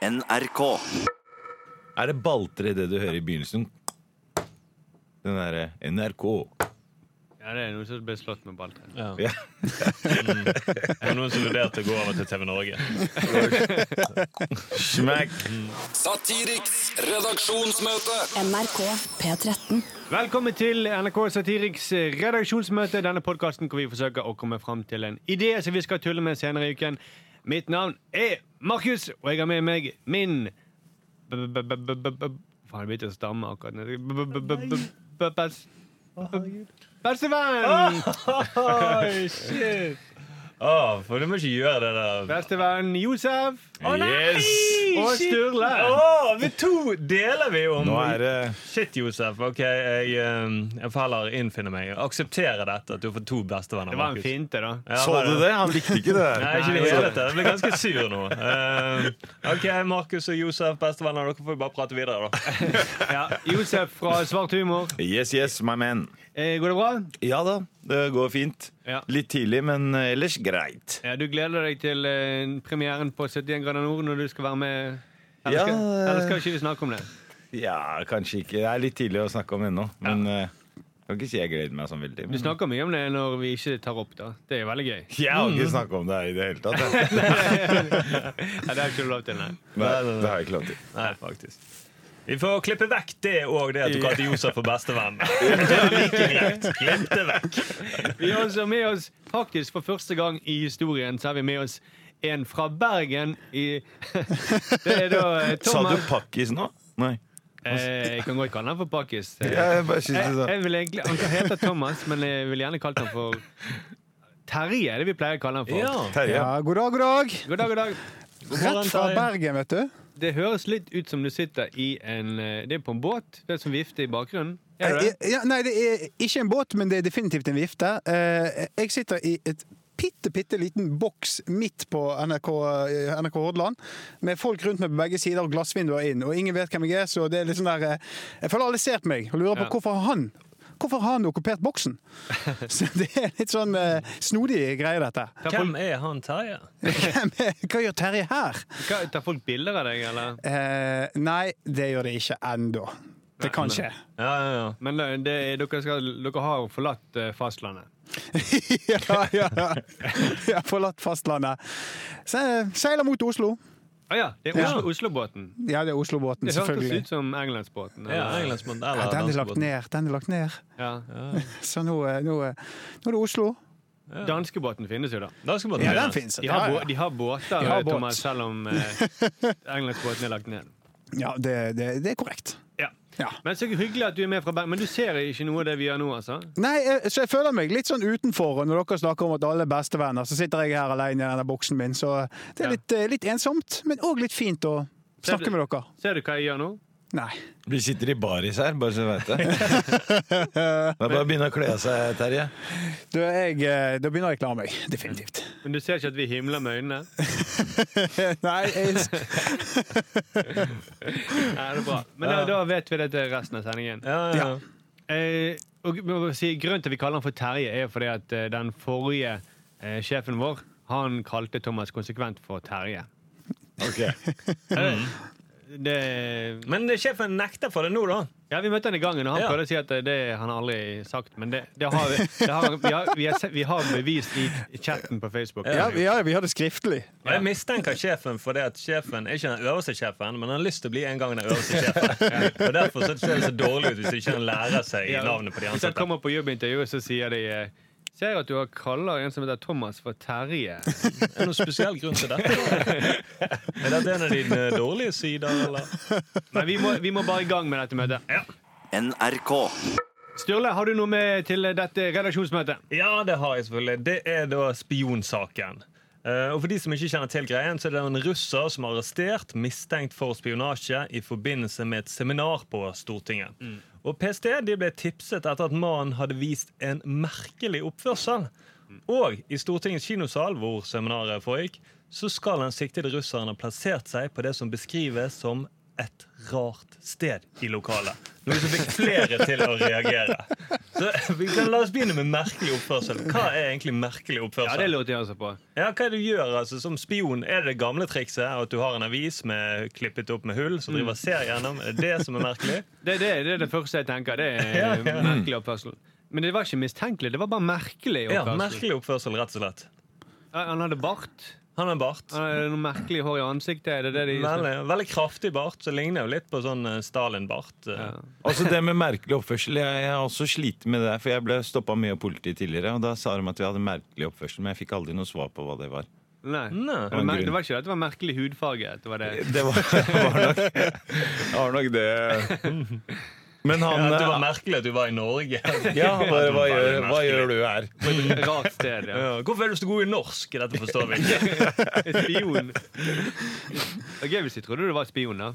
NRK. Er det baltre det du hører i begynnelsen? Den derre NRK. Ja, det er noen som ble slått med balltre. Ja. Ja. Det er noen som vurderte å gå over til TV Norge. Smekk! Satiriks redaksjonsmøte. NRK P13. Velkommen til NRK Satiriks redaksjonsmøte. Denne podkasten hvor vi forsøker å komme fram til en idé som vi skal tulle med senere i uken. Mitt navn er Markus, og jeg har med meg min Faen, jeg begynte å stamme akkurat nå. Persevenn! Oi, shit! Åh, for du må ikke gjøre det der. Bestevenn Josef Yes! og Sturle. Åh, vi to deler vi om Nå er det Shit, Josef. Ok, jeg, eh, jeg får heller innfinne meg. Akseptere dette, at du får to bestevenner. Det var en finte, da. Ja, Så du det? Han likte ikke det. Nei, ikke det hele tatt. Jeg ble ganske sur nå. Uh, ok, Markus og Josef, bestevenner, dere får bare prate videre, da. Ja, Josef fra Svart humor. Yes, yes, my man. Eh, går det bra? Ja da, det går fint. Ja. Litt tidlig, men eh, ellers greit. Ja, Du gleder deg til eh, premieren på 71 grader nord når du skal være med? Eller Ja, skal, eller skal ikke vi snakke om det? Ja, kanskje ikke. Det er litt tidlig å snakke om ennå. Men eh, kan ikke si jeg gleder meg sånn veldig. Du snakker mye om det når vi ikke tar opp. da Det er veldig gøy. jeg har ikke snakka om det i det hele tatt. nei, det har ikke du lov til, nei. Nei, det har jeg ikke lov til. Nei, faktisk. Vi får klippe vekk det òg, det at du kalte Josef for bestevenn. Det er like greit. Klipp det vekk. Vi har også med oss, faktisk for første gang i historien, så har vi med oss en fra Bergen i Det er da Thomas Sa du pakkis nå? Nei. Eh, jeg kan godt kalle han for Pakkis. Eh, Jeg vil egentlig, han kan hete Thomas, men jeg vil gjerne kalt han for Terje. er det vi pleier å kalle han for. Terje. Ja, god dag, god dag. God dag, god dag. Rett fra Bergen, vet du. Det høres litt ut som du sitter i en eh, Det er på en båt. Det som vifte i bakgrunnen. Er det det? Eh, Ja, nei, det er ikke en båt, men det er definitivt en vifte. Eh, Jeg sitter i et bitte, bitte liten boks midt på NRK, eh, NRK Hordaland, med folk rundt meg på begge sider og glassvinduer inn, og ingen vet hvem jeg er, så det er litt sånn der eh, Jeg føler alle ser på meg og lurer på Ja. hvorfor han Hvorfor har han okkupert boksen? Så det er litt sånn uh, snodig greie, dette. Hvem er han Terje? Hvem er- Hva gjør Terje her? hva, tar folk bilder av deg, eller? Uh, nei, det gjør de ikke ennå. Det kan skje. Ja, ja, ja. Men eh, det, er- dere, skal, dere har forlatt eh, fastlandet. ja, ja, ja. Jeg har forlatt fastlandet. Se- Seiler mot Oslo. Å ja, det er Ja. Oslo, Oslobåten. Ja, det er Oslobåten, Det hørtes selvfølgelig. ut som Englandsbåten. ja eller- Ja, den er lagt ned. Den er lagt ned. Ja. Så nå, nå, nå er det Oslo. Danskebåten finnes jo, da. Danskebåten. Ja, ja. den finnes. De har, bå- de har båter, De har båt. Thomas, selv om eh, Englandsbåten er lagt ned. Ja, det, det, det er korrekt. Ja. Men så hyggelig at du er med fra Bergen. Men du ser ikke noe av det vi gjør nå, altså? Nei, jeg, så jeg føler meg litt sånn utenfor når dere snakker om at alle er bestevenner. Så sitter jeg her alene i denne boksen min, så det er litt, eh, litt ensomt, men òg litt fint å snakke med dere. Ser du hva jeg gjør nå? Nei. Vi sitter i baris her, bare så du vet det. Det er bare å begynne å kle av seg, Terje. Du, jeg, eh, da begynner jeg å klare meg. Definitivt. Men du ser ikke at vi himler med øynene? Nei, jeg, Nei, det er bra. Men da, da vet vi det til resten av sendingen. Ja, ja, ja. Eh, og si, grunnen til at vi kaller han for Terje, er fordi at eh, den forrige eh, sjefen vår han kalte Thomas konsekvent for Terje. Ok. Eh, Det, Men sjefen nekter for det nå, da. ja, Vi møtte han i gangen, og han Ja. prøvde å si at det han aldri sagt. Men det, det har, vi, det har, vi, har, vi, har, vi har bevist i chatten på Facebook. ja, vi, har, vi har det skriftlig. Og jeg mistenker sjefen for det at sjefen er ikke den øverste sjefen, men han har lyst til å bli en gang den øverste sjefen. Og Derfor så ser det så dårlig ut hvis ikke han lærer seg Ja. navnet på de ansatte. Hvis han kommer på jobbintervjuet, så sier de eh, Ser at du har kaller en som heter Thomas for Terje. Er det noen spesiell grunn til dette? Er dette en av dine dårlige sider, eller? Nei, vi må, vi må bare i gang med dette møtet. Ja. NRK. Sturle, har du noe med til dette redaksjonsmøtet? Ja, det har jeg selvfølgelig. Det er da spionsaken. Eh, og for de som ikke kjenner til greien, så er det en russer som er arrestert, mistenkt for spionasje i forbindelse med et seminar på Stortinget. Og PST de ble tipset etter at mannen hadde vist en merkelig oppførsel. Og i Stortingets kinosal, hvor seminaret foregikk, så skal den siktede russeren ha plassert seg på det som beskrives som et rart sted i lokalet. Noe som fikk flere til å reagere. Så vi kan La oss begynne med merkelig oppførsel. Hva er egentlig merkelig oppførsel? Ja, det lurte jeg også på. Ja, hva er det du gjør altså, som spion? Er det det gamle trikset at du har en avis med klippet opp med hull som driver ser gjennom? Er det det som er merkelig? Det, det, det er det første jeg tenker. Det er Ja, ja. merkelig oppførsel. Men det var ikke mistenkelig, det var bare merkelig oppførsel. Ja, merkelig oppførsel, rett og slett. Han hadde bart. Han har bart. Han hadde noe merkelig hår i ansiktet. Er det det de Veldig, veldig kraftig bart, så ligner jo litt på sånn eh, Stalin-bart. eh. Ja. Altså det med merkelig oppførsel Jeg jeg har også slitt med det, for jeg ble stoppa mye av politiet tidligere. Og da sa de at vi hadde merkelig oppførsel, men jeg fikk aldri noe svar på hva det var. Nei. Nei. Det var, det var ikke det at det var merkelig hudfarge. Det var det. Det var, var, nok, var nok det. Men han Ja, det var merkelig at du var i Norge. Ja, bare, hva, gjør, hva gjør du her? Et rart sted, ja. Ja, hvorfor er du så god i norsk? Dette forstår vi ikke. Spion. Gøy okay, hvis de trodde du var spion, da.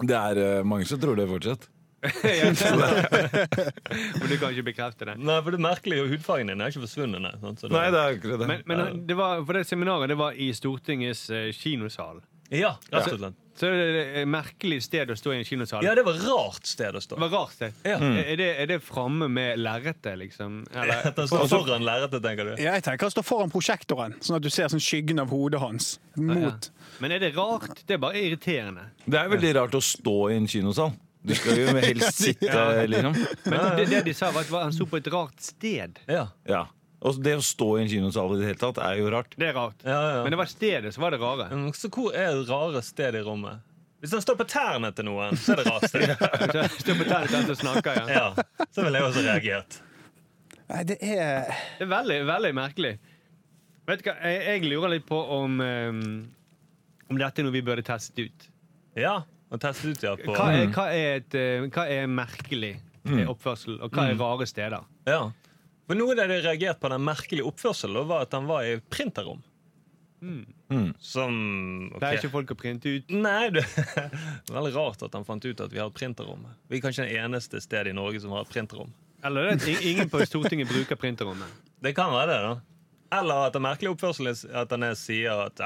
Det er eh, mange som tror det fortsatt. Men du kan ikke bekrefte det. Nei, for det merkelige hudfargen din er ikke forsvunnet. nei, sant? Så det- Nei, det er akkurat det. Men, men det var, for det seminaret det var i Stortingets eh, kinosal. Ja, rett og slett. Så det er et merkelig sted å stå i en kinosal. Ja, det var rart sted å stå. Det var rart sted. Ja. Er, det, er det framme med lerretet, liksom? Eller, ja, han står foran lerretet, tenker du? Ja, jeg tenker å stå foran prosjektoren, sånn at du ser sånn skyggen av hodet hans mot Men er det rart? Det er bare irriterende. Det er veldig rart å stå i en kinosal. Du skal jo helst sitte, liksom. Men det, det de sa, var at han sto på et rart sted. Ja. Ja. Og det å stå i en kinosal i det hele tatt er jo rart. Det er rart. Ja, ja. Men det var stedet som var det rare. Mm, Så hvor er det rare stedet i rommet? Hvis han står på tærne til noen, så er det rart sted. står Stå på tærne til den som snakker, ja. Ja, Så ville jeg også reagert. Nei, det er Det er veldig, veldig merkelig. Vet du hva, jeg, jeg lurer litt på om um, Om dette er noe vi burde testet ut. Ja, og teste ut, ja. På, Hva er, hva er, et, eh, hva er merkelig eh, oppførsel, og hva er rare steder? ja. For Noe av det jeg reagerte på den merkelige oppførselen, var at han var i printerrom. Som ok. Pleier ikke folk å printe ut? Nei, det er veldig rart at han fant ut at vi har et printerrom. Vi er kanskje det eneste stedet i Norge som har et printerrom. Eller er at ingen på Stortinget bruker printerrommet? Det kan være det, da. Eller at det er merkelig oppførsel er at han er sier at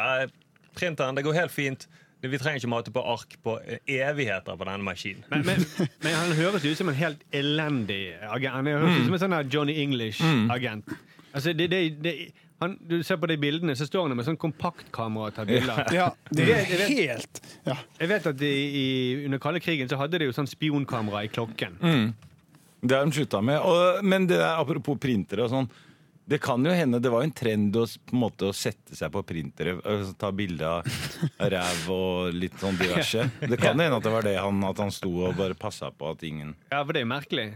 printeren, det går helt fint. Vi trenger ikke mate på ark på evigheter på denne maskinen. Men, men, men han høres ut som en helt elendig agent. Han høres ut som en sånn Johnny English-agent. Altså, det, det, det, han, du ser på de bildene, så står han med sånn kompaktkamera og tar bilder. Ja, det Jeg er vet- jeg vet- helt ja. Jeg vet at de, i, Under kalde krigen så hadde de jo sånn spionkamera i klokken. Det har de slutta med. Og, men det der, apropos printere og sånn. Det kan jo hende, det var jo en trend å, på en måte, å sette seg på printere. altså, Ta bilde av ræv og litt sånn diverse. Det kan hende at det var det han, at han sto og bare passa på at ingen Ja, for det er jo merkelig.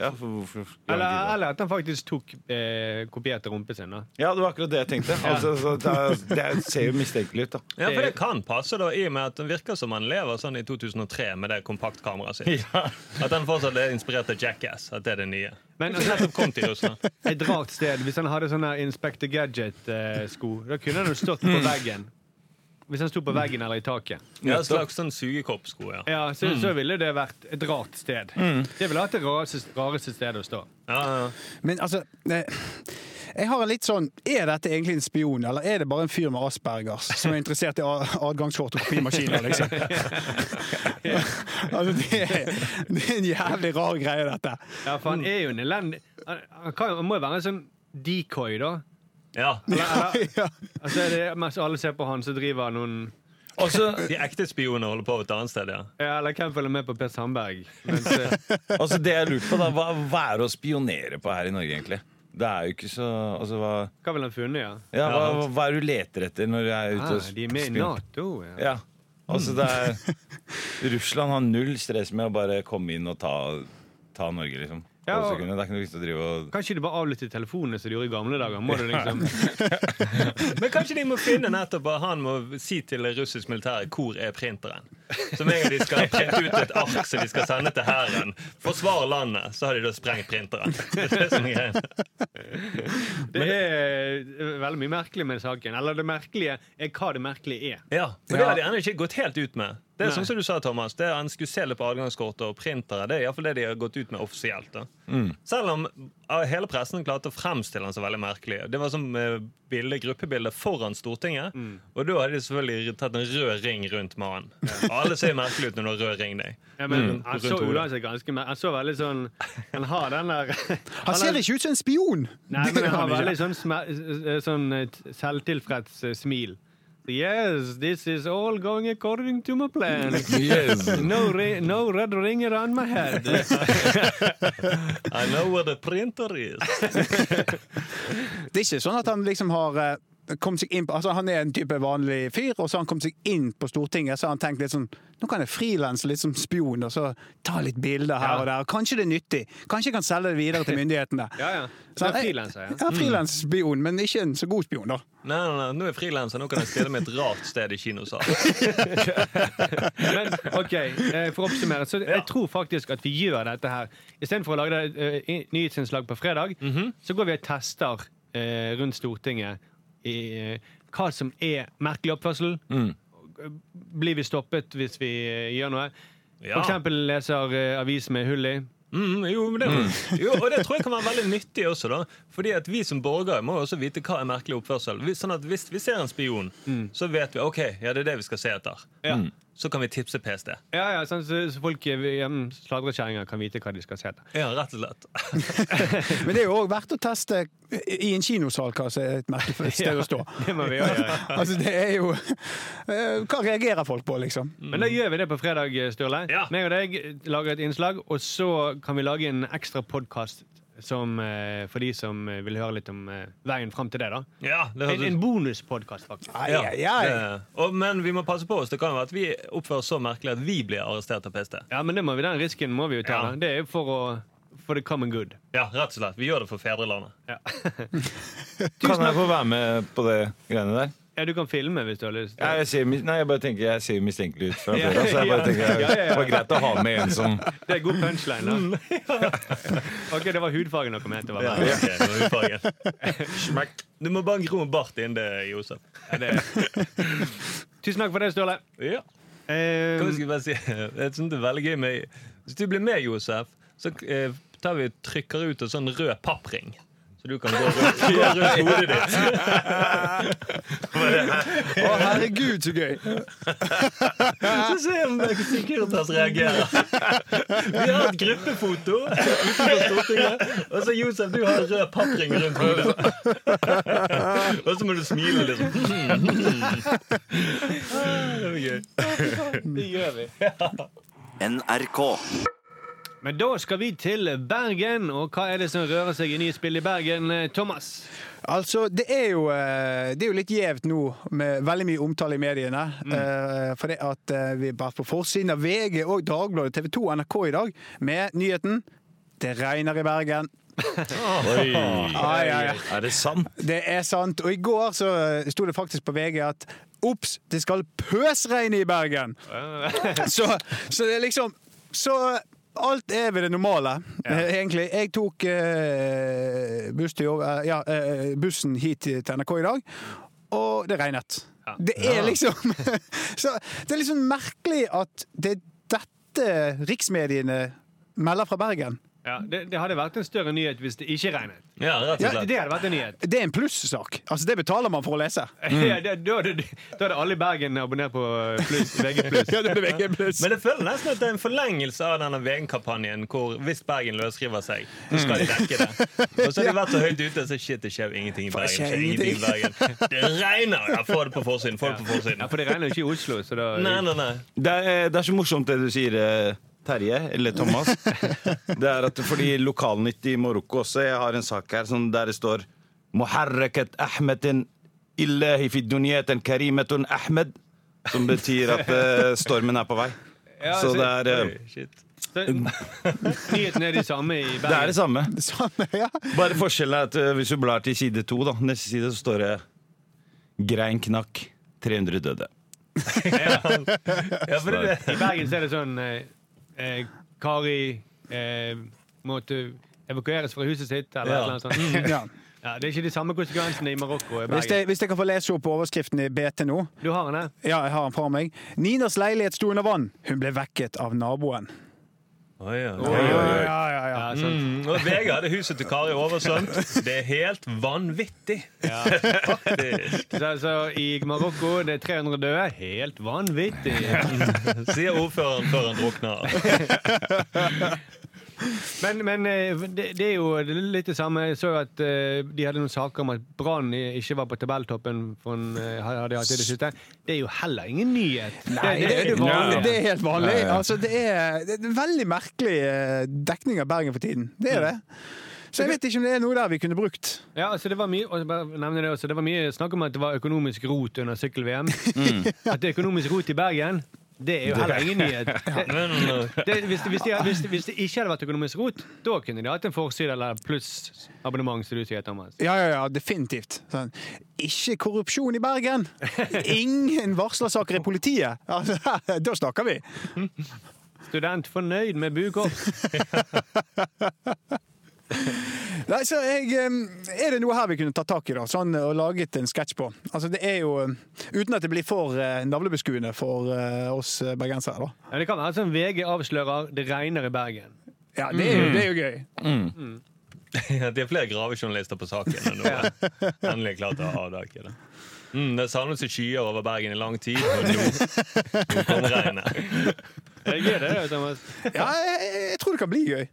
Ja, for hvorfor skulle han Eller, gidde? eller at han faktisk tok eh, kopierte rumpen sin. da Ja, det var akkurat det jeg tenkte. Altså, så det, er- det ser jo mistenkelig ut, da. Ja, for det kan passe, da, i og med at det virker som han lever sånn i 2003 med det kompaktkameraet sitt. At han fortsatt er inspirert av Jackass. At det er det nye. Men nettopp kom til Russland. et rart sted. Hvis han hadde sånne Inspector Gadget-sko, da kunne han jo stått på veggen. Hvis han sto på veggen eller i taket. Ja, et slags sånn sugekoppsko, ja. Ja, så, så ville det vært et rart sted. Det ville vært det rareste, rareste stedet å stå. ja, ja. Men altså eh, jeg har en litt sånn Er dette egentlig en spion, eller er det bare en fyr med Aspergers som er interessert i a- adgangskort og kopimaskiner, liksom? altså, det er, det er en jævlig rar greie, dette. Ja, for han er jo en elendig Han, kan, han må jo være en sånn decoy, da. ja. Eller, eller, Ja. altså, er det, mens alle ser på han, så driver han noen også, De ekte spionene holder på et annet sted, ja. ja, Eller hvem følger med på Per Sandberg? Mens, altså det jeg lurte på, da, hva, hva er det å spionere på her i Norge, egentlig? Det er jo ikke så altså, hva, hva vil han funnet, ja? ja, hva, hva er det du leter etter når du er ute Ah, og de er med i Nato. Ja. Ja. Altså, det er Russland har null stress med å bare komme inn og ta, ta Norge, liksom. Ja, og- Det er ikke noe vits å drive og Kanskje de bare avlytter telefonene som de gjorde i gamle dager? Må det liksom Men kanskje de må finne nettopp at han må si til det russiske militæret hvor er printeren. Så med en gang de skal printe ut et ark som de skal sende til hæren, forsvare landet, så har de da sprengt printeren. Det er det som er. Det er veldig mye merkelig med saken. Eller det merkelige er hva det merkelige er. Ja, for det har de ennå ikke gått helt ut med. Det er sånn som du sa, Thomas, det er en skulle se litt på adgangskortet og printere. Det er iallfall det de har gått ut med offisielt. da. Selv om hele pressen klarte å fremstille den så veldig merkelig. Det var som eh, bilde, gruppebilde foran Stortinget, og da hadde de selvfølgelig tatt en rød ring rundt mannen. Alle ser merkelig ut når du har rød ring deg. Ja, men Mm. Han så uansett ganske mer Han så veldig sånn Han har den der Han ser ikke ut som en spion! Nei, men han har veldig sånn, sånn eh, selvtilfreds smil. Yes, this is all going according to my plan. Yes. No, ri no red ring around my head. I know where the printer is. Det er ikke sånn at han liksom har kommet seg inn på, altså Han er en type vanlig fyr, og så har han kommet seg inn på Stortinget så har han tenkt litt sånn Nå kan jeg frilanse litt som spion og så ta litt bilder her Ja. og der. Kanskje det er nyttig. Kanskje jeg kan selge det videre til myndighetene. Ja, ja. Så han er frilanser, ja. Ja, frilansspion, men ikke en så god spion, da. Nei, nei, nei, nå er jeg frilanser. Nå kan jeg stille meg et rart sted i kinosalen. Men OK, eh, for å oppsummere. Så jeg tror faktisk at vi gjør dette her. Istedenfor å lage det eh, nyhetsinnslag på fredag, så går vi og tester uh, rundt Stortinget i eh, hva som er merkelig oppførsel. Blir vi stoppet hvis vi eh, gjør noe? Ja. For eksempel leser eh, avis med hull i. Mm, jo, men det, jo, og det tror jeg kan være veldig nyttig også. da Fordi at Vi som borgere må jo også vite hva er merkelig oppførsel. Sånn at Hvis vi ser en spion, så vet vi ok, ja, det er det vi skal se etter. Ja. Så kan vi tipse PST. Ja, ja, sånn, så, så folk sladrekjerringer kan vite hva de skal se etter. Ja, rett og slett. Men det er jo òg verdt å teste i en kinosal hva som er et merkelig sted å stå. Det må vi gjøre. Altså, det er jo eh, Hva reagerer folk på, liksom? Men da gjør vi det på fredag, Sturle. Ja. Meg og deg lager et innslag, og så kan vi lage en ekstra podkast for de som eh, vil høre litt om eh, veien fram til det. da Ja, det En, en bonuspodkast, faktisk. Ai, ja, ai, ai. det- og, Men vi må passe på oss. Det kan jo være at vi oppfører oss så merkelig at vi blir arrestert av PST. Ja, men det må vi, den risken må vi jo ta. Ja. Det er jo for å for the common good. Ja, rett og slett. Vi gjør det for fedrelandet. Ja. Kan jeg få være med på det greiene der? Ja, du kan filme hvis du har lyst. Ja, jeg, ser, nei, jeg bare tenker jeg ser jo mistenkelig ut fra før av, så jeg bare tenker det var greit å ha med en som Det er god punchline, da. ok, det var hudfargen dere mente. var Ja, Okay, ok, nå er vi Du må bare gro en bart inn det, Josef. Ja, det. Tusen takk for det, Ståle. Ja. Eh, Hva skal jeg bare si? Jeg synes det er veldig gøy med Hvis du blir med, Josef, så eh, tar vi trykker ut en sånn rød pappring. Så du kan gå rundt, gå rundt hodet ditt. Å, herregud, så gøy! Så ser vi om Securitas reagerer. Vi har et gruppefoto utenfor Stortinget. Og så Josef, du har en rød pappring rundt hodet. Og så må du smile litt. Ah, Det var gøy. det gjør vi. NRK. Men da skal vi til Bergen, og hva er det som rører seg i nye spill i Bergen? eh, Thomas? Altså, det er jo, eh, det er jo litt gjevt nå med veldig mye omtale i mediene. Mm. For det at eh, vi er bare på forsiden av VG og Dagbladet, TV 2 og NRK i dag med nyheten 'Det regner i Bergen'. Oi. Ai, ai, ai. Er det sant? Det er sant. Og i går så eh, sto det faktisk på VG at Ops, det skal pøsregne i Bergen! Så, så det er liksom Så alt er ved det normale, ja. egentlig. Jeg tok eh, buss til eh, ja, eh, bussen hit til NRK i dag, og det regnet. Ja. Det er liksom Så det er liksom merkelig at det er dette riksmediene melder fra Bergen. Ja, det, det hadde vært en større nyhet hvis det ikke regnet. Ja, rett og Ja. Det hadde vært en nyhet. Det er en plussak. Altså, det betaler man for å lese. Ja, det, da, hadde, da hadde alle i Bergen abonnert på plus, VG+. Ja, det ble VG. Men jeg føler nesten at det er en forlengelse av denne VG-kampanjen hvor hvis Bergen løsriver seg, så skal de dekke det. Og så har de vært så høyt ute, så shit, det skjer ingenting i Bergen. Det skjer ingenting i Bergen. Det regner! Ja, få det på forsiden. Få det på forsiden. Ja, for det regner jo ikke i Oslo, så da Nei, nei, nei. Det er, det er så morsomt det du sier, eh, Terje, eller Thomas. Det er at fordi Lokalnytt i Marokko også Jeg har en sak her som der det står Muharrakat Ahmedin illahi fi dunyatan Ahmed. Som betyr at uh, stormen er på vei. Ja, Så det er, uh. Så, er de samme i Bergen. det er det samme. Sånn, ja. Bare forskjellen er at uh, hvis du blar til side to, da, neste side, så står det Grein knakk, 300 døde. Ja, for det, I Bergen så er det sånn eh, Kari eh, måtte evakueres fra huset sitt, eller Ja. annet sånt. ja. Ja, det er ikke de samme konsekvensene i Marokko Hvis jeg, hvis jeg kan få lese opp overskriften i BT nå. Du har den. Ja, jeg har den fra meg. Ninas leilighet sto under vann. Hun ble vekket av naboen. Oi, ja. Ja, ja, ja, ja. Ja. Mm, og Vegard er huset til Kari oversvømt. Det er helt vanvittig. Ja, Faktisk. Så, så i Marokko det er 300 døde. Helt vanvittig. Sier ordføreren før han drukner. Men, men eh, det, det er jo litt det samme. Jeg så at eh, de hadde noen saker om at Brann ikke var på tabelltoppen. Eh, hadde de hatt det siste. Det er jo heller ingen nyhet. Nei, det, det, er det er helt vanlig. Altså, det, er, det er en veldig merkelig dekning av Bergen for tiden. Det er det. Så jeg vet ikke om det er noe der vi kunne brukt. Ja, altså det var mye og bare det også, det var mye snakk om at det var økonomisk rot under sykkel-VM. At det er økonomisk rot i Bergen, det er jo heller ingen nyhet. Det, uh, det, hvis, det, hvis, de, hvis, hvis det ikke hadde vært økonomisk rot, da kunne de hatt en forside eller pluss abonnement, som du sier, Thomas. Ja, ja, ja, definitivt. Sånn. Ikke korrupsjon i Bergen! Ingen varslersaker i politiet! Altså, da snakker vi! Student fornøyd med bukort. Nei, så jeg, eh, Er det noe her vi kunne tatt tak i, da? Sånn, og laget en sketsj på? Altså, det er jo Uten at det blir for eh, navlebeskuende for eh, oss eh, bergensere, da. Ja, det kan være sånn VG avslører det regner i Bergen. Ja, det er, jo- det er jo gøy. ja, det er flere gravejournalister på saken enn nå. Endelig klart å avdekke det. Mm, det samlet seg skyer over Bergen i lang tid, og nå, nå kom regnet. Er det gøy, det, Thomas? Ja, jeg, jeg tror det kan bli gøy.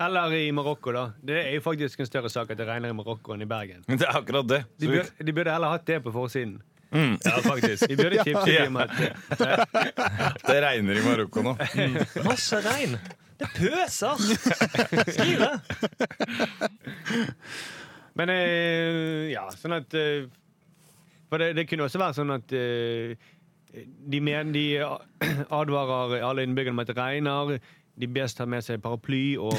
Eller i Marokko, da. Det er jo faktisk en større sak at det regner i Marokko enn i Bergen. Men det er akkurat det. De burde, de burde heller hatt det på forsiden. Ja, faktisk. De burde tipset Ja. om at Det regner i Marokko nå. Masse regn. Det pøser! Skriv det! Men eh, ja, sånn at eh, For det, det kunne også være sånn at eh, de, men, de advarer alle innbyggerne om at det regner. De bes ta med seg paraply og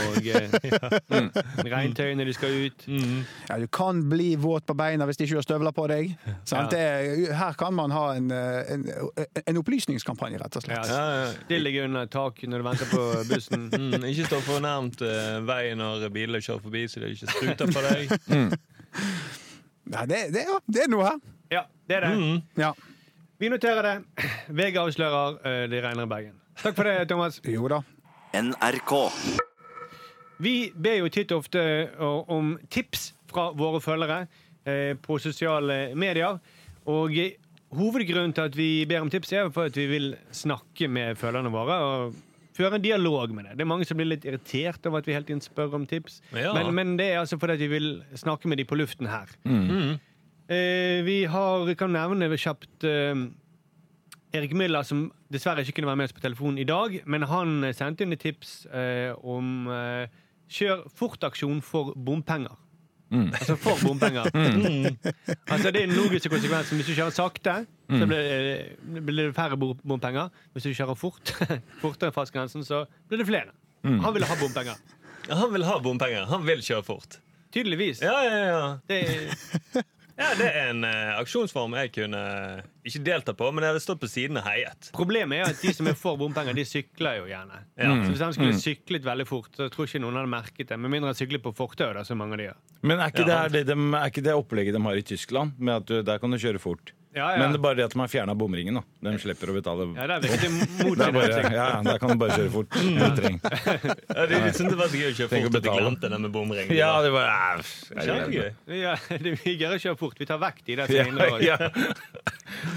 mm, regntøy når de skal ut. Ja, du kan bli våt på beina hvis de ikke har støvler på deg. Sant? Det, her kan man ha en, eh, en, en opplysningskampanje, rett og slett. Ja, Ja, ja. Still deg under taket når du venter på bussen. Mm, ikke stå for nærmt uh, veien når bilene kjører forbi, så det ikke struter på deg. Ja, det, det, ja, det er noe her. Ja, det er det. Mm. Ja. Vi noterer det. VG avslører uh, det regner i Bergen. Takk for det, Thomas. Jo da. NRK. Vi ber jo titt og ofte eh, om tips fra våre følgere eh, på sosiale medier. Og eh, hovedgrunnen til at vi ber om tips, er for at vi vil snakke med følgerne våre. og Føre en dialog med det. Det er Mange som blir litt irritert over at vi hele tiden spør om tips. Ja. Men, men det er altså fordi at vi vil snakke med de på luften her. Eh, vi har, kan nevne kjapt eh, Erik Miller, som dessverre ikke kunne være med oss på telefonen i dag, men han eh, sendte inn et tips eh, om eh, kjør fort-aksjon for bompenger. Altså for bompenger. altså Det er den logiske konsekvensen. Hvis du kjører sakte, så blir, eh, blir det færre bompenger. Hvis du kjører fort, fortere enn fartsgrensen, så blir det flere. Han ville ha bompenger. Han vil ha bompenger. Han vil kjøre fort. Tydeligvis. Ja, ja, ja. Det, ja det er en uh, aksjonsform jeg kunne ikke delta på, men jeg hadde stått på siden og heiet. problemet er at de som er for bompenger, de sykler jo gjerne. Ja. Så Hvis han skulle syklet veldig fort, så tror ikke noen hadde merket det. Med mindre han syklet på fortauet, som mange av de gjør. Men er ikke, Ja. det, er, det, de, er ikke det opplegget de har i Tyskland? Med at du, Der kan du kjøre fort. Ja, ja. Men det er bare det at de har fjerna bomringen. da De slipper å betale. Ja, det er viktig mot Det er bare, ja, Der kan du bare kjøre fort. Ja. trenger. Ja, det, jeg sånn det var gøy å kjøre fort at jeg glemte det med bomringen. Ja, det var ja, Kjempegøy. Ja, det vi gøy å kjøre fort. Vi tar vekk de der hindrer oss. ja.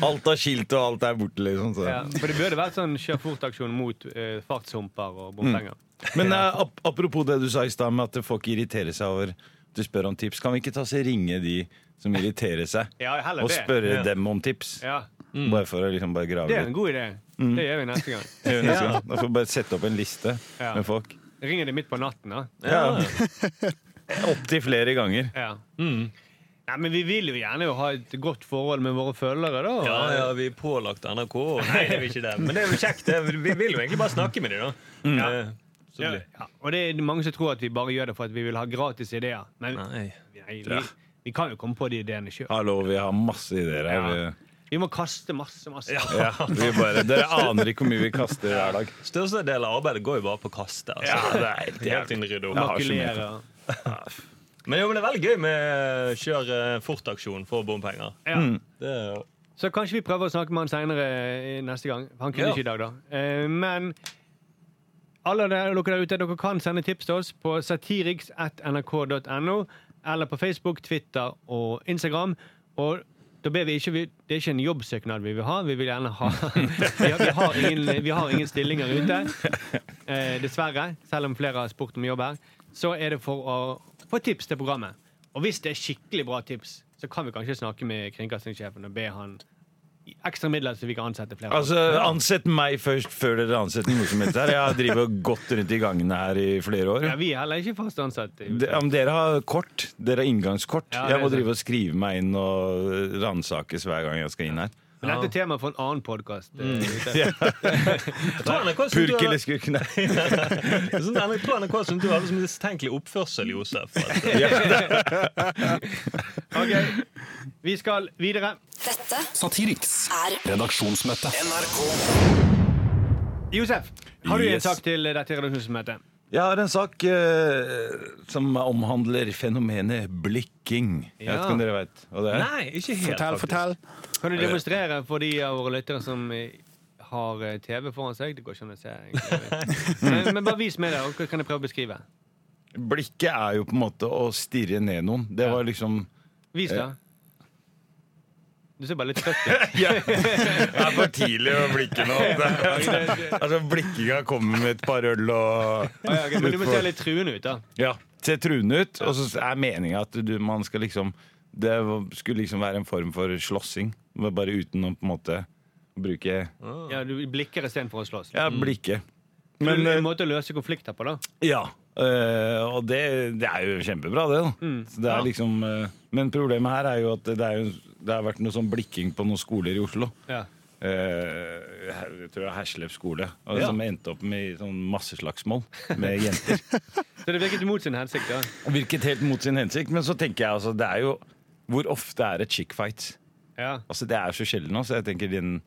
Alt av skilt og alt er borte, liksom. Så. Ja, for det burde vært sånn kjør fort-aksjon mot eh, fartshumper og bompenger. Men eh, ap apropos det du sa i stad med at folk irriterer seg over du spør om tips. Kan vi ikke ta oss og ringe de som irriterer seg, Ja, heller og det. spørre Ja. dem om tips? Ja, Bare for å liksom bare grave Det er en litt. god idé. Det gjør vi neste gang. Det gjør vi neste gang. Da får vi bare sette opp en liste Ja. med folk. Ringer de midt på natten, da? Ja. Opptil flere ganger. Ja. Mm. Nei, men vi vil jo gjerne jo ha et godt forhold med våre følgere, da. Ja, ja, vi er pålagt NRK. Nei, det er vi ikke det. Men det er jo kjekt. det. Vi vil jo egentlig bare snakke med dem, da. Eh, Så Ja, blir ja. Og det er mange som tror at vi bare gjør det for at vi vil ha gratis ideer. Men Nei. nei, vi, vi kan jo komme på de ideene sjøl. Hallo, vi har masse ideer her. Ja. Vi må kaste masse, masse. Ja, vi bare, dere aner ikke hvor mye vi kaster hver dag. Største del av arbeidet går jo bare på å kaste. Altså. Ja, det er helt Helt makulere. Men jo, men det er veldig gøy med kjør eh, fort-aksjon for bompenger. Ja. Det er jo Så kanskje vi prøver å snakke med han seinere neste gang. Han kunne Ja. ikke i dag, da. Eh, Men alle dere der ute, dere kan sende tips til oss på satiriks.nrk.no, eller på Facebook, Twitter og Instagram. Og da ber vi ikke, det er ikke en jobbsøknad vi vil ha. Vi vil gjerne ha Vi har, vi har, ingen, vi har ingen stillinger ute, eh, dessverre. Selv om flere har spurt om jobb her. Så er det for å få tips til programmet. Og hvis det er skikkelig bra tips, så kan vi kanskje snakke med kringkastingssjefen og be han ekstra midler så vi kan ansette flere. Altså, Ansett meg først, før dere ansetter noe som helst her. Jeg har drevet gått rundt i gangene her i flere år. ja, vi er heller ikke fast ansatt. De, om dere har kort, dere har inngangskort. Ja, jeg må drive og skrive meg inn og ransakes hver gang jeg skal inn her. Men dette er tema for en annen podkast. Mm. tror NRK synes du Purk har- eller skukk? Nei. Sånn, jeg tror NRK syntes du hadde så mistenkelig oppførsel, Josef. Ok, Vi skal videre. Dette Satiriks er redaksjonsmøte. NRK Josef, har du en sak til dette redaksjonsmøtet? Jeg har en sak eh, som omhandler fenomenet blikking. Jeg vet Ja. ikke om dere vet hva det er? nei, ikke helt. Fortell, faktisk. fortell. Kan du demonstrere for de av våre lyttere som eh, har eh, TV foran seg? Det går ikke an å se. egentlig. Men, men bare vis meg det, og hva kan jeg prøve å beskrive? Blikket er jo på en måte å stirre ned noen. Det var liksom Vis det. Du ser bare litt trøtt ut. Det er for tidlig å blikke nå. altså, Blikkinga kommer med et par øl og Ah, ja, Men du må se litt truende ut, da. Ja, Se truende ut. Og så er meninga at du, man skal liksom Det skulle liksom være en form for slåssing. Bare uten å på en måte bruke Ja, Du blikker istedenfor å slåss. Ja, blikke. Men, Men en eh, måte å løse konflikter på, da. Ja. Uh, og det, det er jo kjempebra, det. da Så det er liksom uh, Men problemet her er jo at det, er jo, det har vært noe sånn blikking på noen skoler i Oslo. Ja. Eh, her- jeg tror det er Herslef skole, og Ja. som endte opp med sånn masseslagsmål med jenter. Så det virket mot sin hensikt. da Virket helt mot sin hensikt, men så tenker jeg altså, det er jo Hvor ofte er det chick fights? Ja. Altså, det er så sjelden nå, så jeg tenker den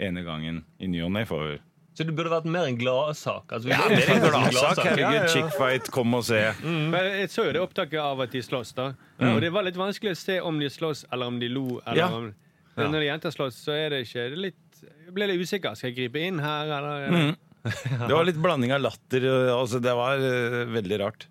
ene gangen i ny og ne får Så det burde vært mer en gladsak. Altså, Ja, mer det er en gladsak. Herregud, chick fight, kom og se. Men jeg så jo det opptaket av at de slåss, da. Og det var litt vanskelig å se om de slåss, eller om de lo. Eller Ja. om, men Når de jenter slåss, så er det ikke det er litt Jeg ble litt usikker. Skal jeg gripe inn her, eller? Det var litt blanding av latter. Altså, det var uh, veldig rart.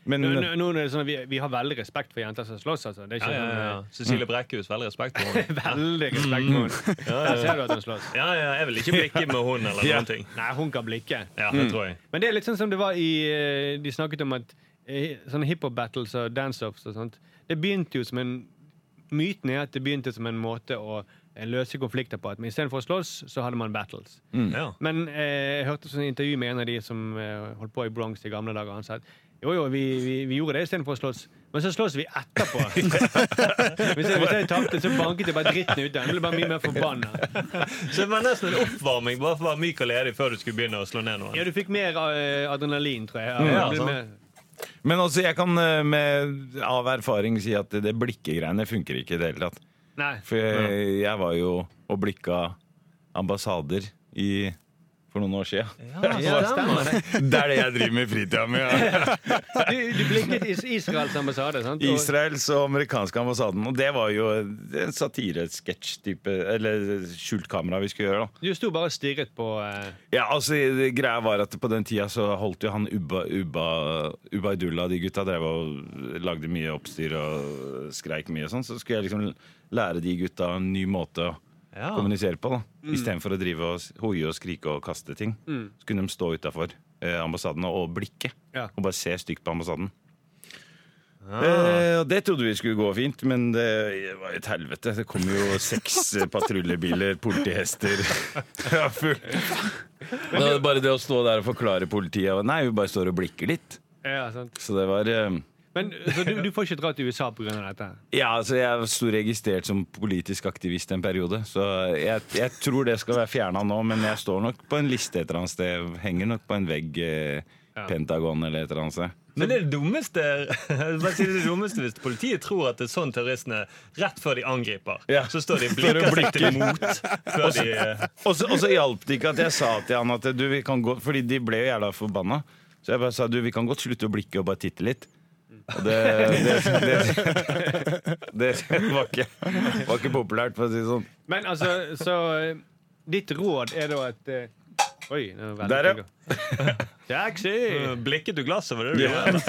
Ja. Men- nå, nå, nå er det sånn at vi, vi har veldig respekt for jenter som slåss. Altså. Det er Ja, ikke ja, ja. sånn, Cecilie Brekkhus, veldig respekt for henne. eh, Veldig respekt for henne. Der ser du at hun slåss. Ja, ja, jeg vil ikke blikke med hun eller Ja. noen ting. Nei, hun kan blikke. Ja, det tror jeg. Men det er litt sånn som det var i eh, De snakket om at eh, sånne hiphop-battles og dance-offs og sånt Det begynte jo som en Myten er at det begynte som en måte å eh, løse konflikter på. At men Istedenfor å slåss, så hadde man battles. Ja. Men eh, jeg hørte et intervju med en av de som eh, holdt på i Bronx i gamle dager. Han sa at jo, jo, vi, vi, vi gjorde det istedenfor å slåss. Men så slåss vi etterpå. hvis, jeg, hvis jeg tapte, så banket jeg bare dritten ut av ham. Ble bare mye mer forbanna. Så det var nesten en oppvarming bare for å være myk og ledig før du skulle begynne å slå ned noen. Ja, du fikk mer uh, adrenalin, tror jeg. Ja, ja, Men altså, jeg kan eh, med, av erfaring si at det, det blikkegreiene funker ikke i det hele tatt. Nei. For jeg, jeg var jo og blikka ambassader i, for noen år siden. Ja, stemmer det. Er det jeg driver med i fritida mi. Ja. Du, du blikket is Israels ambassade, sant? Og- Israels og amerikanske ambassaden. Og det var jo en satiresketsj-type Eller skjult kamera vi skulle gjøre. da Du sto bare og stirret på eh, Ja, altså Greia var at på den tida så holdt jo han Ubba, Ubba, Ubaydullah, de gutta drev og lagde mye oppstyr og skreik mye og sånn. Så skulle jeg liksom lære de gutta en ny måte å Ja. kommunisere på. da Istedenfor å drive og hoie og skrike og kaste ting. Så kunne de stå utafor eh, ambassaden og blikke. Ja. Og bare se stygt på ambassaden. Eh, og Det trodde vi skulle gå fint, men det var et helvete. Det kom jo seks patruljebiler, politihester ja, bare det å stå der og forklare politiet Nei, vi bare står og blikker litt. Ja, sant. Så det var eh, Men Så du, du får ikke dra til USA pga. dette? Ja, altså jeg sto registrert som politisk aktivist en periode, så jeg, jeg tror det skal være fjerna nå, men jeg står nok på en liste et eller annet sted. Henger nok på en vegg, eh, Ja. Pentagon eller et eller annet sted. Men det er det dummeste det dummeste hvis politiet tror at det er sånn terroristene Rett før de angriper, Ja. så står de og og blikker seg til mot. Eh, og så hjalp det ikke at jeg sa til han at du, vi kan gå, Fordi de ble jo jævla forbanna. Så jeg bare sa du, vi kan godt slutte å blikke og bare titte litt. Og det, det, det, det var, ikke, var ikke populært, for å si det sånn. Men altså, så eh, Ditt råd er da at eh, Oi, det var veldig Der, ja. Taxi! Blikket du glasset, var det du gjorde?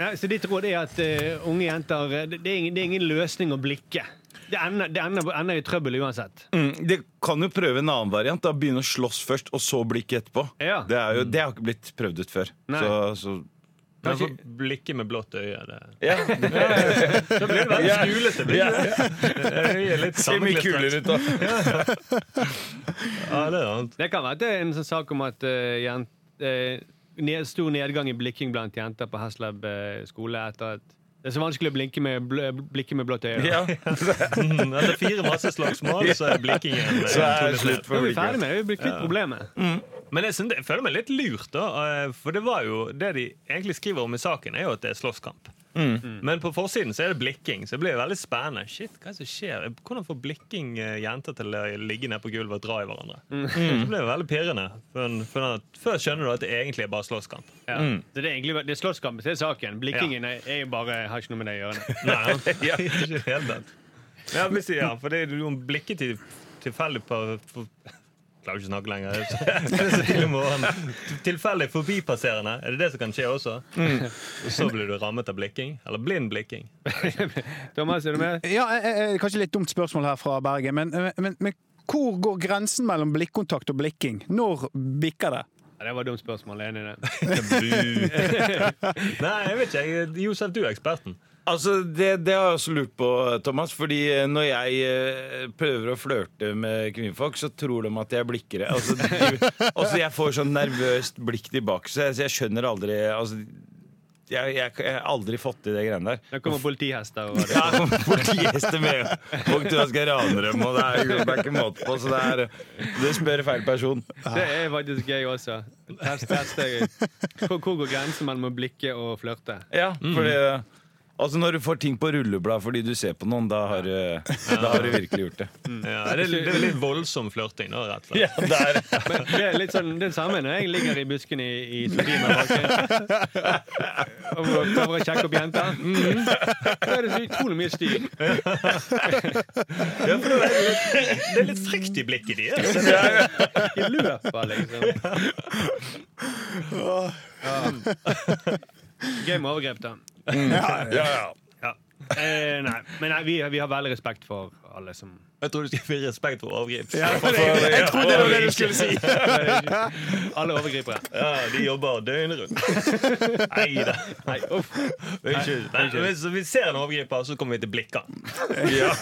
Ja, så ditt råd er at uh, unge jenter det, det, er ingen, det er ingen løsning å blikke. Det ender, det ender, ender i trøbbel uansett. Mm, det kan jo prøve en annen variant. da Begynne å slåss først, og så blikke etterpå. Ja. Det, er jo, det har ikke blitt prøvd ut før. Nei. Så, så Men Kanskje- for Blikket med blått øye. Det. ja. Da blir det veldig skulete. blikk. er Ser mye kulere sammenklistret. ut da. Ja, det er sant. Det kan være det er en sånn sak om at uh, jent, uh, ned, stor nedgang i blikking blant jenter på Haslab uh, skole etter at det er så vanskelig å blinke med, bl blikke med blått øye. Ja. Mm, Etter fire masseslagsmål så er blikkingen Så er det slutt. Nå for er vi blikket. ferdig med det. Vi blir kvitt problemet. Men jeg, synes, jeg føler meg litt lurt, da. eh, For det var jo det de egentlig skriver om i saken, er jo at det er slåsskamp. Men på forsiden så er det blikking, så det blir veldig spennende. Shit, hva er det som skjer? Hvordan får blikking eh, jenter til å ligge nede på gulvet og dra i hverandre? Det blir veldig pirrende. For, for at, før skjønner du at det egentlig er bare slåsskamp. Ja. Så det er egentlig det er slåsskamp er saken. Blikkingen ja. er jo bare har ikke noe med det å gjøre. Nei, ikke helt. Ja, hvis, ja, for det er jo blikket til, tilfeldig på for, Klarer ikke å snakke lenger. Er morgenen. Tilfeldig forbipasserende. Er det det som kan skje også? Og så blir du rammet av blikking? Eller blind blikking? Thomas, er du med? Ja, eh, eh, Kanskje litt dumt spørsmål her fra Bergen, men, eh, men, men hvor går grensen mellom blikkontakt og blikking? Når bikker det? Ja, det var et dumt spørsmål. Jeg er enig i det. Nei, jeg vet ikke. Josef, du er eksperten. Altså, det, det har jeg også lurt på, Thomas. Fordi eh, når jeg eh, prøver å flørte med kvinnfolk, så tror de at jeg blikker. Altså, de, altså jeg får sånn nervøst blikk tilbake, så jeg, så jeg skjønner aldri altså, jeg, jeg, jeg har aldri fått til det greiene der. Nå kommer politihester. Og. Ja, Politihester med folk tror jeg skal rane dem, og det er, det er ikke måte på. Så det er Du spør feil person. det er faktisk gøy også. Test, test, hvor, hvor går grensen mellom å blikke og flørte? Ja, fordi Altså Når du får ting på rulleblad fordi du ser på noen, da har, du- da har du virkelig gjort det. Ja, det, er, det er litt voldsom flørting, da, rett og slett. Ja, det er Men det er litt sånn det samme når jeg ligger i busken i, i Sodima-parken og prøver å sjekke opp jenter. -hmm. Da er det så utrolig mye styr. Ja, for det er litt, det er litt frykt i blikket deres. I løpet, liksom. Ja. Gøy med overgrep, da. ja, ja. Ja. Eh, nei, men nei, vi, vi har veldig respekt for alle som Jeg tror du skal få respekt for overgrep. Jeg trodde det var det du skulle si! Alle overgripere. Ja, de jobber døgnet rundt. Nei da. Nei, uff. Vi, ikke, nei, hvis vi ser en overgriper, så kommer vi til blikka. ja.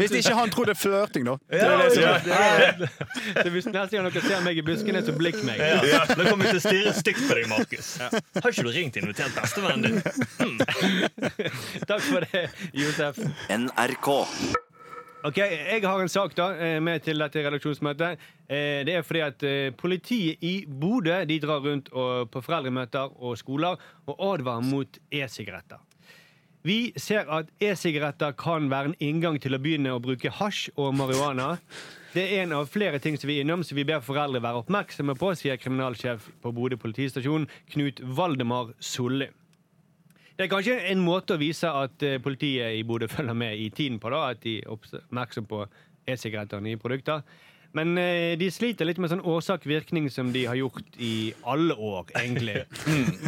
Hvis ikke han tror det er flørting, da. Er det hvis neste gang dere ser meg i buskene, så blikk meg. Ja. Da kommer vi til å stirre stygt på deg, Markus. Har ikke du ringt og invitert bestevennen din? Takk for det, Josef. NRK. Ok, Jeg har en sak da, eh, med til dette redaksjonsmøtet. Eh, Det er fordi at eh, Politiet i Bodø de drar rundt på foreldremøter og skoler og advarer mot e-sigaretter. Vi ser at e-sigaretter kan være en inngang til å begynne å bruke hasj og marihuana. Det er en av flere ting som vi er innom, som vi ber foreldre være oppmerksomme på, sier kriminalsjef på Bodø politistasjon, Knut Valdemar Solli. Det er kanskje en måte å vise at eh, politiet i Bodø følger med i tiden på, da, at de er oppmerksom på e-sigaretter og nye produkter. Men eh, de sliter litt med sånn årsak-virkning som de har gjort i alle år, egentlig.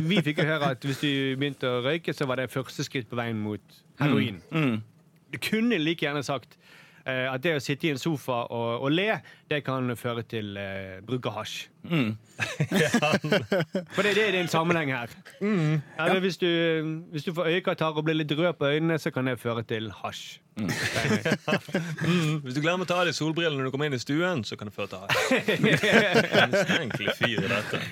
Vi fikk jo høre at hvis du begynte å røyke, så var det første skritt på veien mot heroin. Du kunne like gjerne sagt at det å sitte i en sofa og, og le, det kan føre til eh, bruk av hasj. For det, det er en sammenheng her. Eller hvis, du, hvis du får øyekatarr og blir litt rød på øynene, så kan det føre til hasj. Hvis du glemmer å ta av deg solbrillene når du kommer inn i stuen, så kan det føre til hasj. Mistenkelig fyr i dette.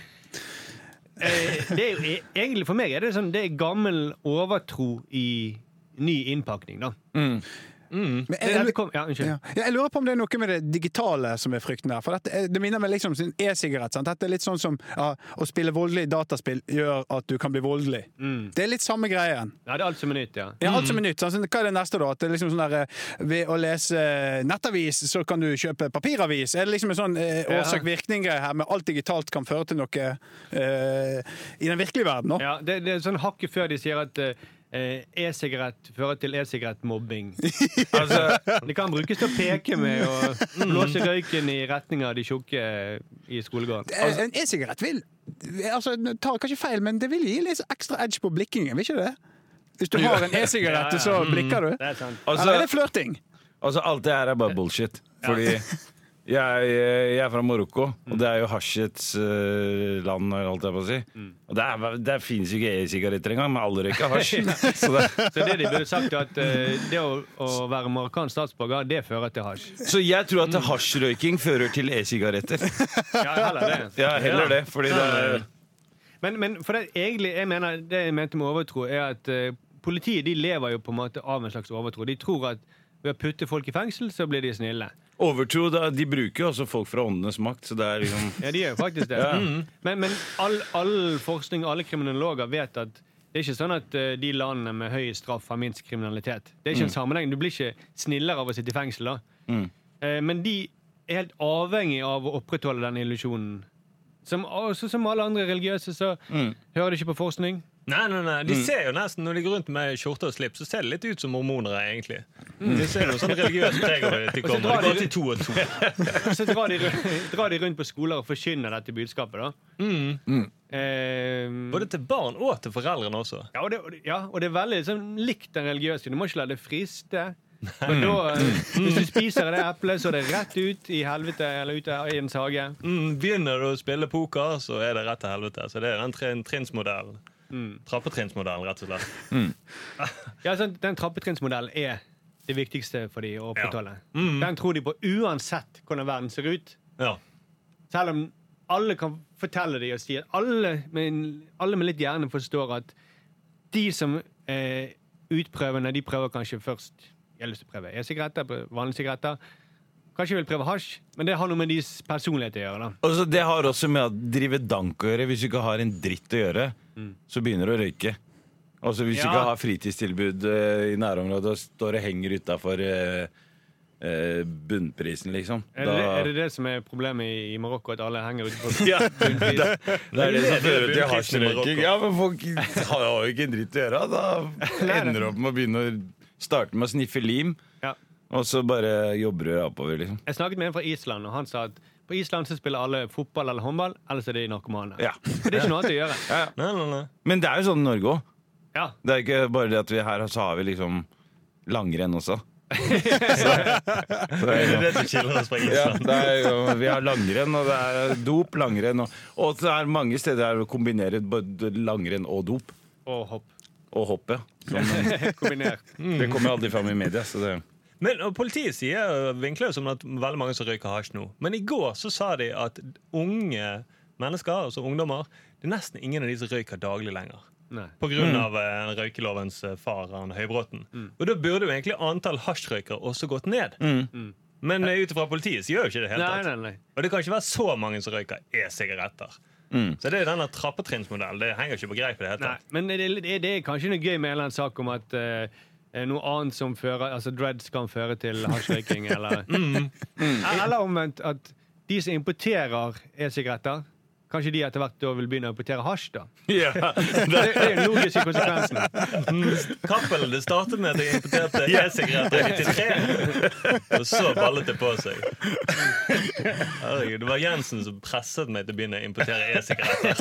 Eh, det er jo e- egentlig For meg er det sånn Det er gammel overtro i ny innpakning, da. Men Det, jeg, jeg, kom, ja, ja. Ja, jeg lurer på om det er noe med det digitale som er frykten her. For dette, er- det minner meg liksom om e-sigarett. Dette er litt sånn som ja, å spille voldelig dataspill gjør at du kan bli voldelig. Det er litt samme greien. Ja, det er alt som er nytt, ja. Ja, alt som er nytt. Sånn, Hva er det neste, da? At det er liksom sånn der, eh, Ved å lese nettavis, så kan du kjøpe papiravis? Er det liksom en sånn eh, årsak-virkning-greie her med alt digitalt kan føre til noe eh, i den virkelige verden? nå? ja det, det er sånn hakket før de sier at eh, e-sigarett fører til e-sigarettmobbing. Altså, Det kan brukes til å peke med og blåse røyken i retning av de tjukke i skolegården. Altså, En e-sigarett vil altså, tar kanskje feil, men det vil gi litt ekstra edge på blikkingen, vil ikke det? Hvis du har en e-sigarett, så blikker du. Det er sant. altså, Eller er det flørting? altså, alt det her er bare bullshit. Fordi jeg, jeg er fra Marokko, og det er jo hasjets uh, land, holdt jeg på å si. Og der, der finnes jo ikke e-sigaretter engang, men alle røyker hasj. Så det, Så det de burde sagt, at uh, det å, å være marokkansk statsborger, det fører til hasj. så jeg tror at hasjrøyking fører til e-sigaretter. Ja, heller det. Ja, heller det. Fordi det er Men, men for det, egentlig, jeg mener, det jeg mente med overtro, er at uh, politiet de lever jo på en måte av en slags overtro. De tror at ved å putte folk i fengsel, så blir de snille. Overtro, da, de bruker jo også folk fra åndenes makt, så det er liksom Ja, de gjør jo faktisk det. Ja. Mm. Men, men all, all forskning, alle kriminologer vet at det er ikke sånn at uh, de landene med høy straff har minst kriminalitet. Det er ikke en sammenheng. Du blir ikke snillere av å sitte i fengsel. da. Mm. Uh, men de er helt avhengig av å opprettholde den illusjonen. Som, også som alle andre religiøse så Mm. hører de ikke på forskning. Nei, nei, nei, De ser jo nesten, Når de går rundt med skjorte og slips, så ser det litt ut som mormonere. egentlig De ser noe sånn religiøst preg over det de kommer. De går til to og to. Så drar de, drar de rundt på skoler og forkynner dette budskapet. da. Mm. Eh, Både til barn og til foreldrene også. Ja, og det, ja, og det er veldig liksom, likt den religiøse. Du må ikke la det friste. For da, eh, hvis du spiser det eplet, så er det rett ut i helvete eller ut i en hage. Mm, begynner du å spille poker, så er det rett til helvete. Så det er den trin trinnsmodellen. Trappetrinnsmodellen, rett og slett. Ja, sånn, Den trappetrinnsmodellen er det viktigste for de å opprettholde. Mm. Den tror de på uansett hvordan verden ser ut. Ja. Selv om alle kan fortelle dem og si at alle med, alle med litt hjerne forstår at de som er utprøvende, de prøver kanskje først Jeg har lyst til å prøve e-sigaretter, vanlige sigaretter. Kanskje vil prøve hasj, men det har noe med deres personlighet å gjøre. da. altså, Det har også med å drive dank å gjøre. Hvis du ikke har en dritt å gjøre, så begynner du å røyke. Altså Hvis du ikke har fritidstilbud eh, i nærområdet og står og henger utafor bunnprisen, liksom. Er det, er det det som er problemet i, i Marokko, at alle henger ute på Ja, det, det er det som fører til hasjrøyking. Ja, men folk har jo ikke en dritt å gjøre. Da ender du opp med å begynne å starte med å sniffe lim, Ja. Og så bare jobber du deg oppover, liksom. Jeg snakket med en fra Island, og han sa at på Island så spiller alle fotball eller håndball, ellers er de narkomane. Ja. For det er ikke noe annet å gjøre. Nei, nei, nei. Men det er jo sånn i Norge òg. Ja. Det er ikke bare det at vi her så har vi liksom langrenn også. Det er det som skiller oss fra Ja, Island. det er, jo- vi har langrenn, og det er dop, langrenn og, og det er mange steder der vi kombinerer både langrenn og dop. Og hopp. Og hopp, ja. Som, Kombinert. det kommer aldri fram i media. Så det, Men og Politiet sier vinkler jo som at veldig mange som røyker hasj nå. Men i går så sa de at unge mennesker, altså ungdommer, det er nesten ingen av de som røyker daglig lenger. Nei. På grunn av eh, røykelovens eh, far, han Høybråten. Og da burde jo egentlig antall hasjrøykere også gått ned. Men eh, ut ifra politiet så gjør jo ikke det helt Nei, nei, nei. Og det kan ikke være så mange som røyker e-sigaretter. Så det er denne trappetrinnsmodellen. Det henger ikke på greip det hele Nei, men det, det, det er kanskje noe gøy med en eller annen sak om at eh, noe annet som fører Altså dreads kan føre til hasjrøyking, eller? Eller omvendt at de som importerer e-sigaretter, kanskje de etter hvert da vil begynne å importere hasj, da. ja, Det, det er den logiske konsekvensen. Cappelen det startet med at jeg importerte e-sigaretter i 93. Og så ballet det på seg. Herregud, Det var Jensen som presset meg til å begynne å importere e-sigaretter.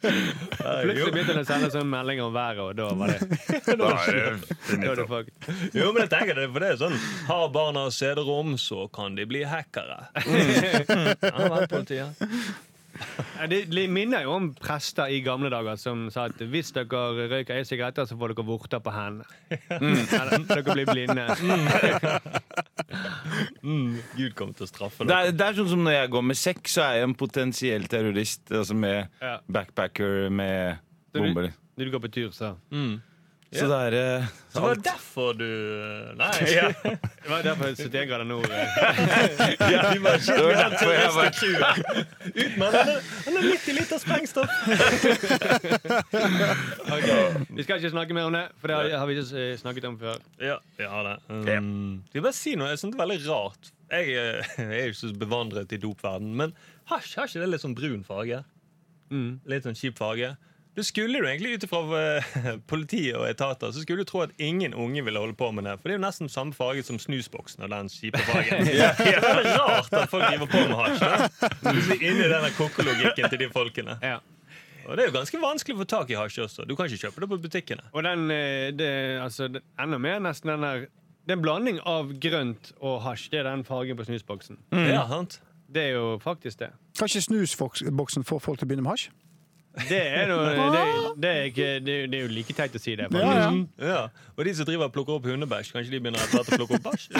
Plutselig begynte det å sende sånne meldinger om været, og da var det Da var det fucked. Jo, men jeg tenker det, for det er sånn Har barna CD-rom, så kan de bli hackere. Ja, vel, politiet. Det det minner jo om prester i gamle dager som sa at hvis dere røyker e-sigaretter, så får dere vorter på hendene. Eller dere blir blinde. Mm, Gud kommer til å straffe det, er, det er sånn som når jeg går med sekk, så er jeg en potensiell terrorist. Altså med Ja. backpacker med bomber. Når du går på tur, så Mm. Så det er eh, Så det var derfor du Nei. Ja. Det var derfor 71 grader nord. eh. Ja, vi shit, Det var derfor jeg var-. Ut med han, han er- midt i litt av sprengstoff. Ok, Vi skal ikke snakke mer om det, for det har- har vi ikke eh, snakket om før. Ja, vi har det. Um, jeg vil bare si noe, jeg synes det er veldig rart. Jeg, eh, jeg er jo ikke så bevandret i dopverden, men hasj har ikke det litt sånn brun farge? Mm. Litt sånn kjip farge. Du skulle jo egentlig ut ifra eh, politiet og etater Så skulle du tro at ingen unge ville holde på med det. For det er jo nesten samme farge som snusboksen og den kjipe fargen. Det er rart at folk driver på med hasj. Plutselig inni den kokologikken til de folkene. Ja. Og det er jo ganske vanskelig å få tak i hasj også. Du kan ikke kjøpe det på butikkene. Og den, eh, det, altså, det, enda mer nesten den der Det er en blanding av grønt og hasj. Det er den fargen på snusboksen. Ja, sant? Det er jo faktisk det. Kan ikke snusboksen få folk til å begynne med hasj? Det er, noe, det, det, er ikke, det, er- det er jo like teit å si det. Ja, ja. Ja, Og de som driver og plukker opp hundebæsj, kanskje de begynner etter å plukke opp bæsj?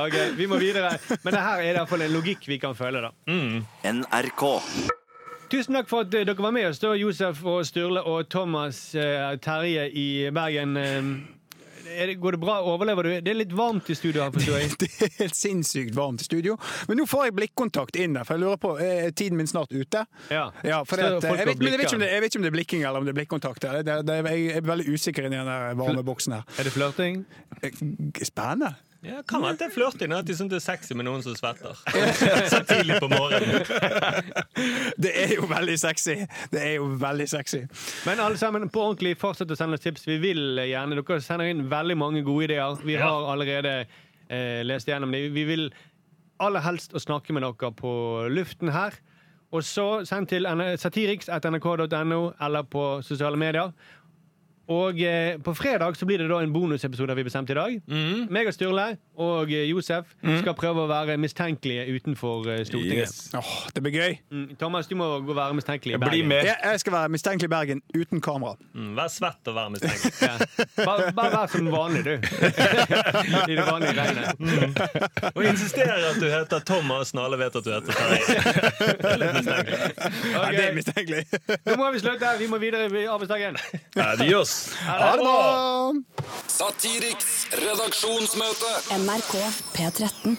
Ok, Vi må videre. Men det her er i hvert fall en logikk vi kan føle. da NRK. Tusen takk for at eh, dere var med oss, da, Josef og Sturle og Thomas eh, Terje i Bergen. Eh, det, går det bra? Overlever du? Det er litt varmt i studio her, forstår jeg. Det er helt sinnssykt varmt i studio. Men nå får jeg blikkontakt inn der, for jeg lurer på Er tiden min snart ute? Ja. Ja, at, jeg, vet, jeg, vet det, jeg vet ikke om det er blikking eller om det er blikkontakt. Jeg er veldig usikker inni den varme boksen her. Er det flørting? Spennende. Ja, kan være at det er flørting. At de syns det er sexy med noen som svetter. Så tidlig på morgenen. Det er jo veldig sexy. Det er jo veldig sexy. Men alle sammen, på ordentlig, fortsett å sende oss tips. Vi vil gjerne, Dere sender inn veldig mange gode ideer. Vi Ja. har allerede eh, lest gjennom dem. Vi vil aller helst å snakke med dere på luften her. Og så send til satiriks.nrk.no eller på sosiale medier. Og eh, på fredag så blir det da en bonusepisode har vi bestemt i dag. Mm. Meg og Sturle og eh, Josef skal prøve å være mistenkelige utenfor eh, Stortinget. Yes. Åh, det blir gøy. Mm, Thomas, du må gå og være mistenkelig i Bli Bergen. med. Jeg, jeg skal være mistenkelig i Bergen uten kamera. Mm, vær svett og vær mistenkelig. Ja. Bare, bare vær som vanlig, du. I det vanlige regnet. Og insisterer at du heter Thomas når alle vet at du heter Terje. Det er litt mistenkelig. Ja, det er mistenkelig. Nå må vi slutte. Vi må videre i arbeidsdagen. Adios. Ha det bra! Satiriks redaksjonsmøte. NRK P13.